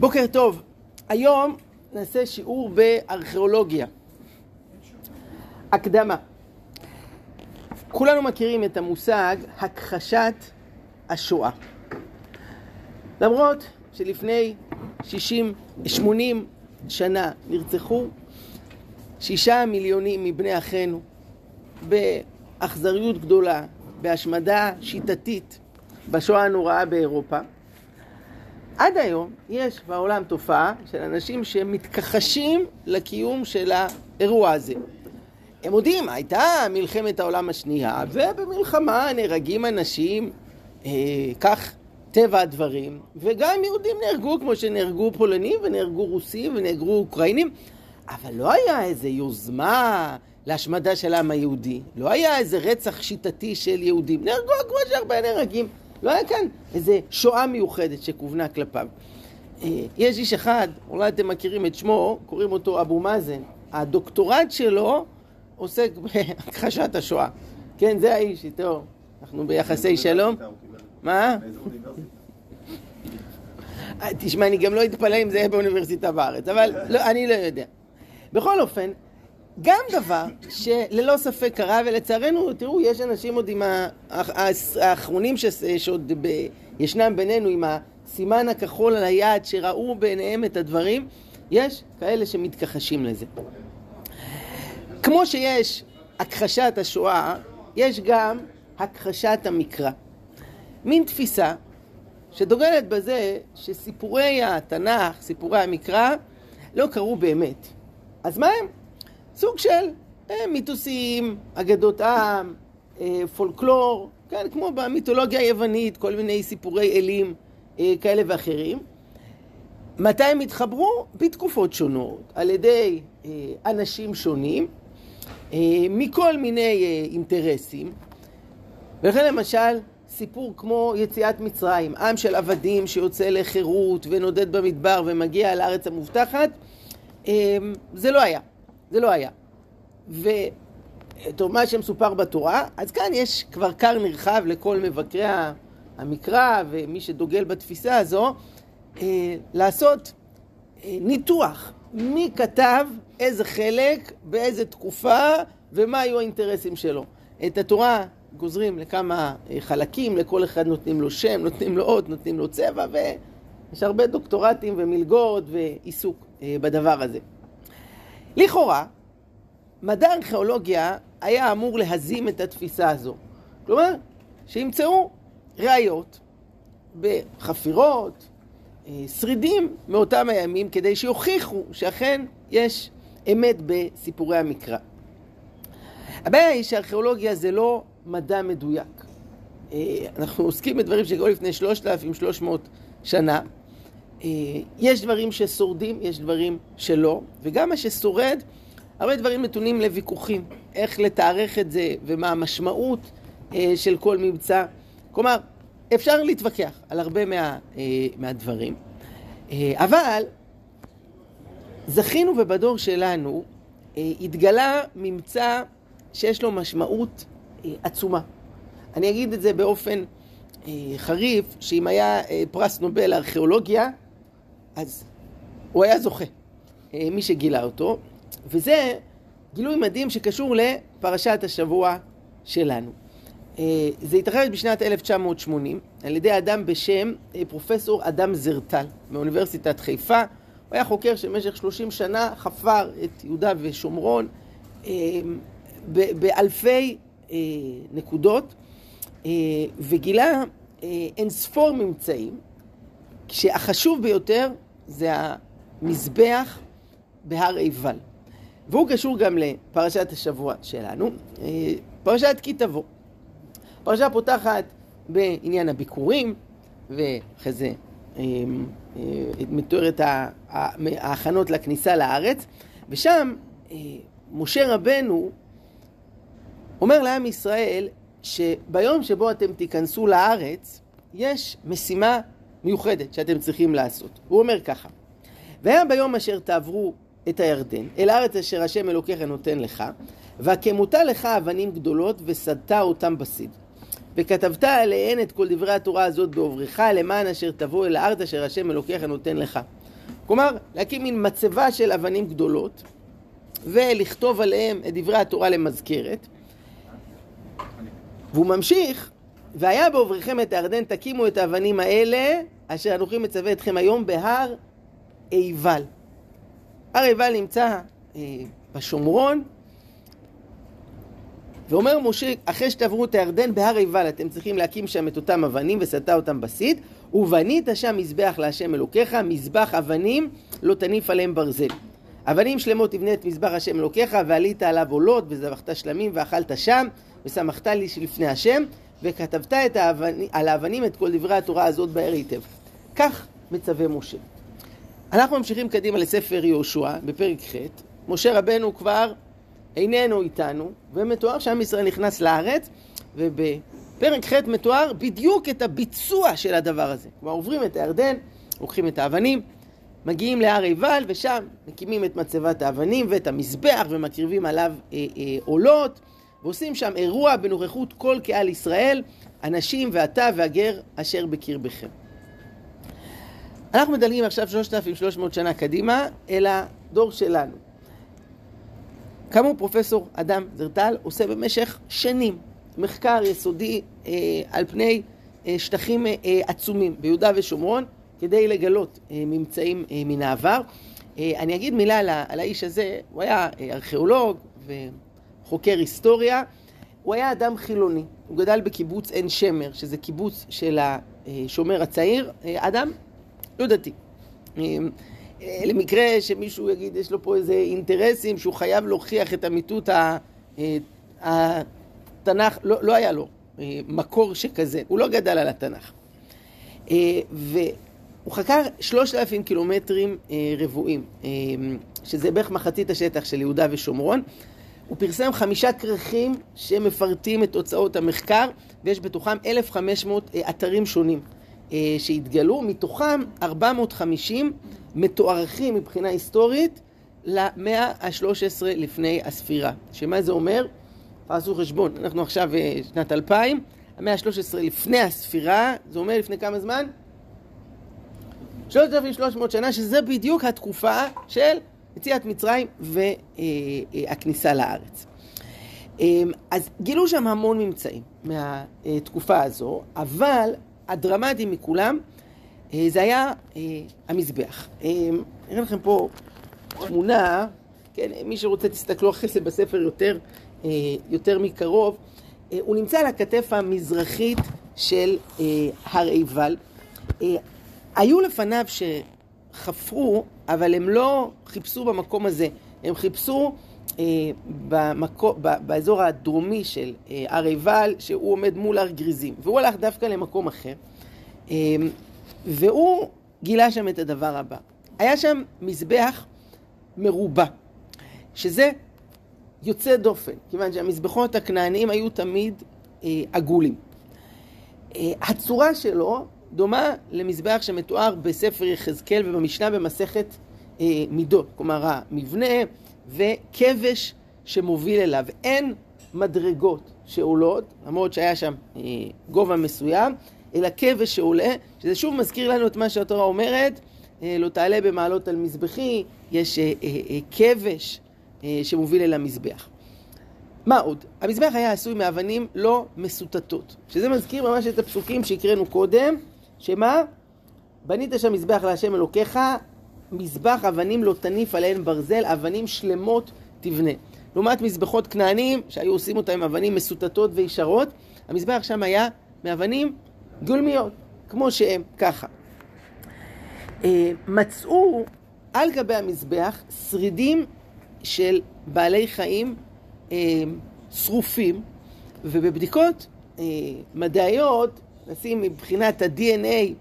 בוקר טוב, היום נעשה שיעור בארכיאולוגיה. הקדמה. כולנו מכירים את המושג הכחשת השואה. למרות שלפני 60, 80 שנה נרצחו שישה מיליונים מבני אחינו באכזריות גדולה, בהשמדה שיטתית בשואה הנוראה באירופה. עד היום יש בעולם תופעה של אנשים שמתכחשים לקיום של האירוע הזה. הם יודעים, הייתה מלחמת העולם השנייה, ובמלחמה נהרגים אנשים, אה, כך טבע הדברים, וגם יהודים נהרגו כמו שנהרגו פולנים ונהרגו רוסים ונהרגו אוקראינים, אבל לא היה איזה יוזמה להשמדה של העם היהודי, לא היה איזה רצח שיטתי של יהודים, נהרגו כמו שהרבה נהרגים. לא היה כאן איזה שואה מיוחדת שכוונה כלפיו. אה, יש איש אחד, אולי אתם מכירים את שמו, קוראים אותו אבו מאזן. הדוקטורט שלו עוסק בהכחשת השואה. כן, זה האיש איתו. אנחנו ביחסי שלום. מה? תשמע, אני גם לא אתפלא אם זה יהיה באוניברסיטה בארץ, אבל לא, אני לא יודע. בכל אופן, גם דבר שללא ספק קרה, ולצערנו, תראו, יש אנשים עוד עם האחרונים שעוד ב... ישנם בינינו עם הסימן הכחול על היד, שראו בעיניהם את הדברים, יש כאלה שמתכחשים לזה. כמו שיש הכחשת השואה, יש גם הכחשת המקרא. מין תפיסה שדוגלת בזה שסיפורי התנ"ך, סיפורי המקרא, לא קרו באמת. אז מה הם? סוג של אה, מיתוסים, אגדות עם, אה, פולקלור, כן, כמו במיתולוגיה היוונית, כל מיני סיפורי אלים אה, כאלה ואחרים. מתי הם התחברו? בתקופות שונות, על ידי אנשים שונים, מכל מיני אינטרסים. ולכן למשל, סיפור כמו יציאת מצרים, עם של עבדים שיוצא לחירות ונודד במדבר ומגיע לארץ המובטחת, זה לא היה. זה לא היה. וטוב, מה שמסופר בתורה, אז כאן יש כבר כר נרחב לכל מבקרי המקרא ומי שדוגל בתפיסה הזו, אה, לעשות אה, ניתוח מי כתב איזה חלק, באיזה תקופה ומה היו האינטרסים שלו. את התורה גוזרים לכמה אה, חלקים, לכל אחד נותנים לו שם, נותנים לו אות, נותנים לו צבע, ויש הרבה דוקטורטים ומלגות ועיסוק בדבר הזה. לכאורה, מדע ארכיאולוגיה היה אמור להזים את התפיסה הזו. כלומר, שימצאו ראיות בחפירות, אה, שרידים מאותם הימים, כדי שיוכיחו שאכן יש אמת בסיפורי המקרא. הבעיה היא שארכיאולוגיה זה לא מדע מדויק. אה, אנחנו עוסקים בדברים שקרו לפני 3,300 שנה. אה, יש דברים ששורדים, יש דברים שלא, וגם מה ששורד, הרבה דברים נתונים לוויכוחים, איך לתארך את זה ומה המשמעות אה, של כל מבצע. כלומר, אפשר להתווכח על הרבה מה, מהדברים, אבל זכינו ובדור שלנו התגלה ממצא שיש לו משמעות עצומה. אני אגיד את זה באופן חריף, שאם היה פרס נובל לארכיאולוגיה, אז הוא היה זוכה, אה, מי שגילה אותו, וזה גילוי מדהים שקשור לפרשת השבוע שלנו. אה, זה התרחש בשנת 1980 על ידי אדם בשם אה, פרופסור אדם זרטל מאוניברסיטת חיפה. הוא היה חוקר שבמשך 30 שנה חפר את יהודה ושומרון באלפי נקודות וגילה אין ספור ממצאים, כשהחשוב ביותר זה המזבח בהר עיבל. והוא קשור גם לפרשת השבוע שלנו, אה, פרשת כי תבוא. פרשה פותחת בעניין הביקורים, ואחרי זה אה, אה, מתוארת ההכנות לכניסה לארץ, ושם משה רבנו אומר לעם ישראל שביום שבו אתם תיכנסו לארץ, יש משימה מיוחדת שאתם צריכים לעשות. הוא אומר ככה: והיה ביום אשר תעברו את הירדן, אל הארץ אשר השם אלוקיך נותן לך, והכמותה לך אבנים גדולות וסדת אותם בסיד. וכתבת עליהן את כל דברי התורה הזאת בעוברך, למען אשר תבוא אל הארץ אשר השם אלוקיך נותן לך. כלומר, להקים מין מצבה של אבנים גדולות, ולכתוב עליהם את דברי התורה למזכרת. והוא ממשיך, והיה בעובריכם את הירדן, תקימו את האבנים האלה, אשר אנוכי מצווה אתכם היום בהר עיבל. הר עיבל נמצא אה, בשומרון, ואומר משה, אחרי שתעברו את הירדן בהר עיבל, אתם צריכים להקים שם את אותם אבנים וסטה אותם בסיד, ובנית שם מזבח להשם אלוקיך, מזבח אבנים, לא תניף עליהם ברזל. אבנים שלמות תבנה את מזבח השם אלוקיך, ועלית עליו עולות, וזבחת שלמים, ואכלת שם, ושמחת לי לפני השם, וכתבת האבני, על האבנים את כל דברי התורה הזאת באר היטב. כך מצווה משה. אנחנו ממשיכים קדימה לספר יהושע, בפרק ח', משה רבנו כבר איננו איתנו, ומתואר שעם ישראל נכנס לארץ, ובפרק ח' מתואר בדיוק את הביצוע של הדבר הזה. כלומר עוברים את הירדן, לוקחים את האבנים, מגיעים להר עיבל, ושם מקימים את מצבת האבנים ואת המזבח, ומקריבים עליו אה, אה, ועושים שם אירוע בנוכחות כל קהל ישראל, הנשים ואתה והגר אשר בקרבכם. אנחנו מדלגים עכשיו 3,300 שנה קדימה אל הדור שלנו. כאמור פרופסור אדם זרטל עושה במשך שנים מחקר יסודי אה, על פני אה, שטחים אה, עצומים ביהודה ושומרון כדי לגלות אה, ממצאים אה, מן העבר. אה, אני אגיד מילה על, על האיש הזה, הוא היה אה, ארכיאולוג וחוקר היסטוריה, הוא היה אדם חילוני, הוא גדל בקיבוץ עין שמר, שזה קיבוץ של השומר הצעיר, אה, אדם לא דתי. אה, אה, למקרה שמישהו יגיד, יש לו פה איזה אינטרסים שהוא חייב להוכיח את אמיתות התנ"ך, לא, לא היה לו מקור שכזה, הוא לא גדל על התנ"ך. והוא חקר שלושת אלפים קילומטרים רבועים, שזה בערך מחצית השטח של יהודה ושומרון. הוא פרסם חמישה כרכים שמפרטים את תוצאות המחקר, ויש בתוכם 1,500 אתרים שונים. אה, שהתגלו, מתוכם 450 מתוארכים מבחינה היסטורית למאה ה-13 לפני הספירה. שמה זה אומר? תעשו חשבון, אנחנו עכשיו אה, שנת 2000, המאה ה-13 לפני הספירה, זה אומר לפני כמה זמן? 3,300 שנה, שזה בדיוק התקופה של יציאת מצרים והכניסה לארץ. אה, אז גילו שם המון ממצאים מהתקופה הזו, אבל הדרמטי מכולם, אה, זה היה אה, המזבח. אה, אראה לכם פה תמונה, כן, מי שרוצה תסתכלו אחרי זה בספר יותר, יותר מקרוב. הוא נמצא על הכתף המזרחית של הר עיבל. היו לפניו שחפרו, אבל הם לא חיפשו במקום הזה, הם חיפשו במקו, באזור הדרומי של אה, עיבל, שהוא עומד מול הר גריזים, והוא הלך דווקא למקום אחר, אמ, והוא גילה שם את הדבר הבא. היה שם מזבח מרובע, שזה יוצא דופן, כיוון שהמזבחות הכנעניים היו תמיד אה, עגולים. אה, הצורה שלו דומה למזבח שמתואר בספר יחזקאל ובמשנה במסכת מידות, כלומר המבנה וכבש שמוביל אליו. אין מדרגות שעולות, למרות שהיה שם אה, גובה מסוים, אלא כבש שעולה, שזה שוב מזכיר לנו את מה שהתורה אומרת, אה, לא תעלה במעלות על מזבחי, יש אה, אה, אה, כבש אה, שמוביל אל המזבח. מה עוד? המזבח היה עשוי מאבנים לא מסוטטות, שזה מזכיר ממש את הפסוקים שהקראנו קודם, שמה? בנית שם מזבח להשם אלוקיך, מזבח אבנים לא תניף עליהן ברזל, אבנים שלמות תבנה. לעומת מזבחות כנענים, שהיו עושים אותה עם אבנים מסוטטות וישרות, המזבח שם היה מאבנים גולמיות, כמו שהם, ככה. אה, מצאו על גבי המזבח שרידים של בעלי חיים אה, שרופים, ובבדיקות אה, מדעיות, נשים מבחינת ה-DNA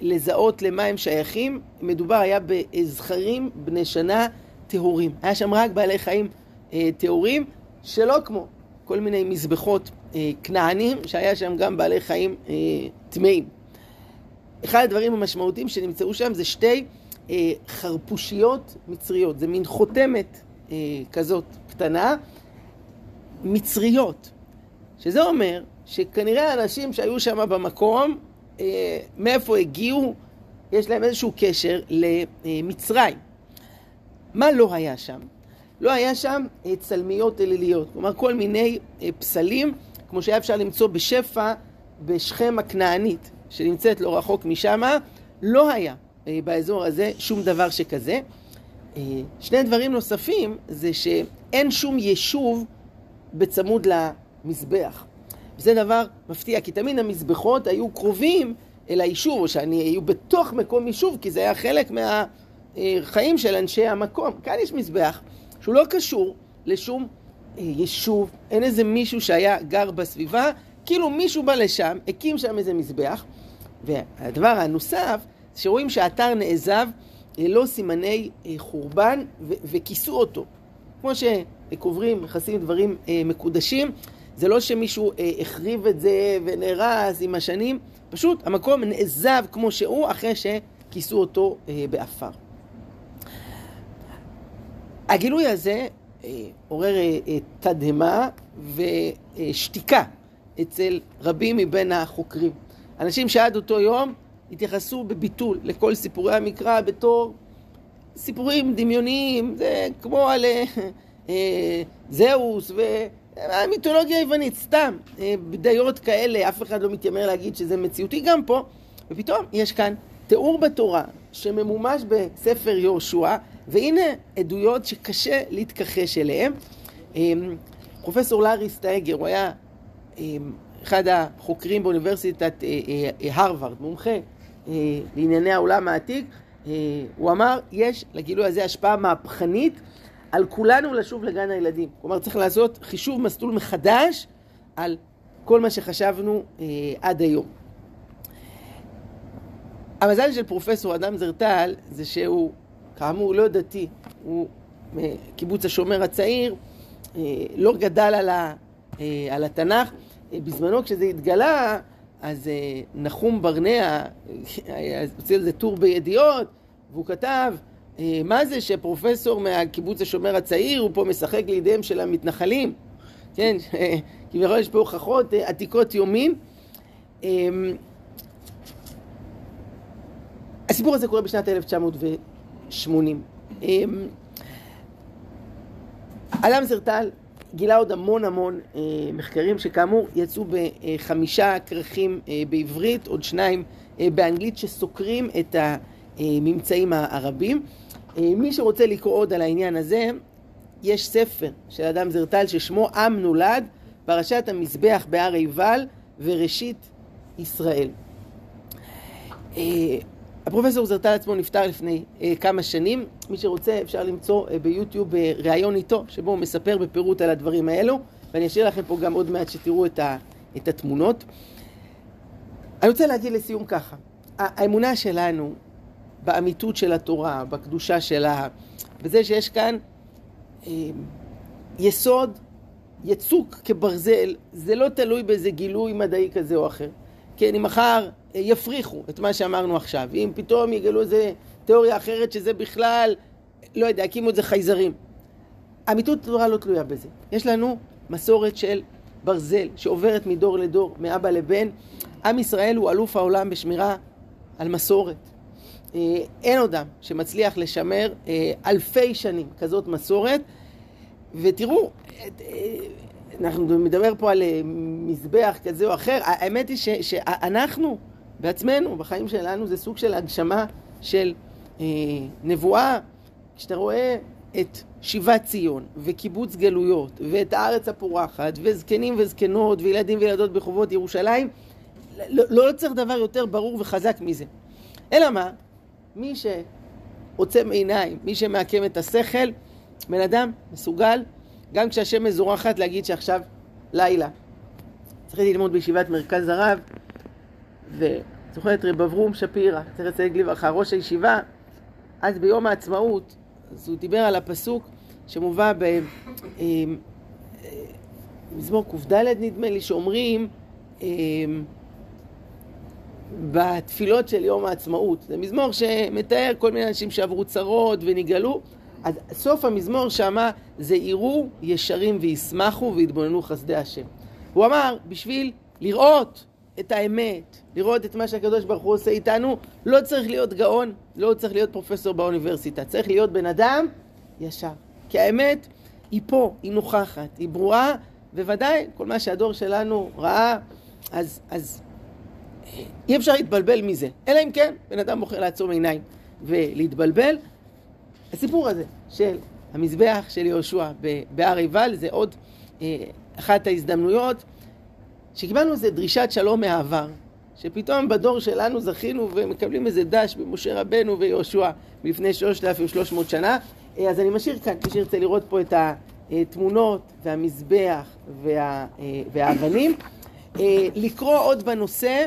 לזהות למה הם שייכים, מדובר היה בזכרים בני שנה טהורים. היה שם רק בעלי חיים אה, טהורים, שלא כמו כל מיני מזבחות אה, כנענים, שהיה שם גם בעלי חיים אה, טמאים. אחד הדברים המשמעותיים שנמצאו שם זה שתי אה, חרפושיות מצריות, זה מין חותמת אה, כזאת קטנה, מצריות, שזה אומר שכנראה האנשים שהיו שם במקום, אה, מאיפה הגיעו, יש להם איזשהו קשר למצרים. מה לא היה שם? לא היה שם אה, צלמיות אליליות, כלומר כל מיני אה, פסלים, כמו שהיה אפשר למצוא בשפע בשכם הכנענית, שנמצאת לא רחוק משם, לא היה באזור הזה שום דבר שכזה. שני דברים נוספים זה שאין שום יישוב בצמוד למזבח. וזה דבר מפתיע, כי תמיד המזבחות היו קרובים אל היישוב, או שאני היו בתוך מקום יישוב, כי זה היה חלק מהחיים של אנשי המקום. כאן יש מזבח שהוא לא קשור לשום אה, יישוב, אין איזה מישהו שהיה גר בסביבה, כאילו מישהו בא לשם, הקים שם איזה מזבח, והדבר הנוסף, שרואים שהאתר נעזב ללא סימני אה, חורבן וכיסו אותו. כמו שקוברים, מכסים דברים אה, מקודשים, זה לא שמישהו אה, החריב את זה ונהרס עם השנים, פשוט המקום נעזב כמו שהוא אחרי שכיסו אותו אה, באפר. הגילוי הזה אה, עורר אה, אה, תדהמה ושתיקה אצל רבים מבין החוקרים. אנשים שעד אותו יום התייחסו בביטול לכל סיפורי המקרא בתור סיפורים דמיוניים, זה כמו על אה, אה, זהוס ו... המיתולוגיה היוונית, סתם, אה, בדיות כאלה, אף אחד לא מתיימר להגיד שזה מציאותי גם פה, ופתאום יש כאן תיאור בתורה שממומש בספר יהושע, והנה עדויות שקשה להתכחש אליהן. אה, פרופסור לארי סטייגר, הוא היה אה, אחד החוקרים באוניברסיטת הרווארד, מומחה לענייני העולם העתיק, הוא אמר, יש לגילוי הזה השפעה מהפכנית על כולנו לשוב לגן הילדים. כלומר, צריך לעשות חישוב מסלול מחדש על כל מה שחשבנו אה, עד היום. המזל של פרופסור אדם זרטל זה שהוא, כאמור, לא דתי, הוא מקיבוץ השומר הצעיר, אה, לא גדל על, ה, אה, על התנ"ך. אה, בזמנו כשזה התגלה, אז אה, נחום ברנע אה, הוציא על זה טור בידיעות, והוא כתב אה, מה זה שפרופסור מהקיבוץ השומר הצעיר הוא פה משחק לידיהם של המתנחלים? כן, כביכול יש פה הוכחות אה, עתיקות יומין. אמ, הסיפור הזה קורה בשנת 1980. אמ, אלם זרטל גילה עוד המון המון אה, מחקרים שכאמור יצאו בחמישה כרכים אה, בעברית, עוד שניים אה, באנגלית שסוקרים את הממצאים הרבים. אה, מי שרוצה לקרוא עוד על העניין הזה, יש ספר של אדם זרטל ששמו עם נולד, פרשת המזבח בהר עיבל וראשית ישראל. אה, הפרופסור זרטל עצמו נפטר לפני אה, כמה שנים, מי שרוצה אפשר למצוא ביוטיוב ראיון איתו, שבו הוא מספר בפירוט על הדברים האלו, ואני אשאיר לכם פה גם עוד מעט שתראו את, ה, את התמונות. אני רוצה להגיד לסיום ככה, האמונה שלנו באמיתות של התורה, בקדושה שלה, בזה שיש כאן אה, יסוד, יצוק כברזל, זה לא תלוי באיזה גילוי מדעי כזה או אחר. כן, אם מחר אה, יפריחו את מה שאמרנו עכשיו, אם פתאום יגלו איזה תיאוריה אחרת שזה בכלל, לא יודע, הקימו את זה חייזרים. אמיתות התורה לא תלויה בזה. יש לנו מסורת של ברזל שעוברת מדור לדור, מאבא לבן. עם ישראל הוא אלוף העולם בשמירה על מסורת. אה, אין אדם שמצליח לשמר אה, אלפי שנים כזאת מסורת. ותראו, אה, אנחנו מדבר פה על מזבח כזה או אחר, האמת היא ש, שאנחנו בעצמנו, בחיים שלנו, זה סוג של הגשמה של אה, נבואה. כשאתה רואה את שיבת ציון, וקיבוץ גלויות, ואת הארץ הפורחת, וזקנים וזקנות, וילדים וילדות בחובות ירושלים, לא, לא צריך דבר יותר ברור וחזק מזה. אלא מה? מי שעוצם עיניים, מי שמעקם את השכל, בן אדם מסוגל, גם כשהשם מזורחת, להגיד שעכשיו לילה. צריך ללמוד בישיבת מרכז הרב, וזוכר את רב אברום שפירא, צריך לציין לברכה, ראש הישיבה, אז ביום העצמאות, אז הוא דיבר על הפסוק שמובא במזמור קד נדמה לי, שאומרים בתפילות של יום העצמאות. זה מזמור שמתאר כל מיני אנשים שעברו צרות ונגאלו. אז סוף המזמור שמה זה יראו ישרים וישמחו ויתבוננו חסדי השם. הוא אמר, בשביל לראות את האמת, לראות את מה שהקדוש ברוך הוא עושה איתנו, לא צריך להיות גאון, לא צריך להיות פרופסור באוניברסיטה, צריך להיות בן אדם ישר. כי האמת היא פה, היא נוכחת, היא ברורה, וודאי כל מה שהדור שלנו ראה, אז, אז אי אפשר להתבלבל מזה. אלא אם כן, בן אדם בוחר לעצום עיניים ולהתבלבל. הסיפור הזה של המזבח של יהושע בהר עיבל זה עוד אה, אחת ההזדמנויות שקיבלנו איזה דרישת שלום מהעבר, שפתאום בדור שלנו זכינו ומקבלים איזה דש במשה רבנו ויהושע מלפני 3,300 שנה. אה, אז אני משאיר כאן, מי שירצה לראות פה את התמונות והמזבח וה, אה, והאבנים. אה, לקרוא עוד בנושא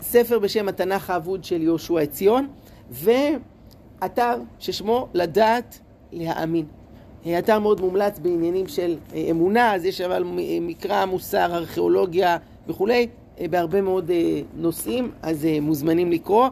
ספר בשם התנ"ך האבוד של יהושע עציון ואתר ששמו לדעת להאמין. אתר מאוד מומלץ בעניינים של אמונה, אז יש אבל מקרא, מוסר, ארכיאולוגיה וכולי, בהרבה מאוד נושאים, אז מוזמנים לקרוא.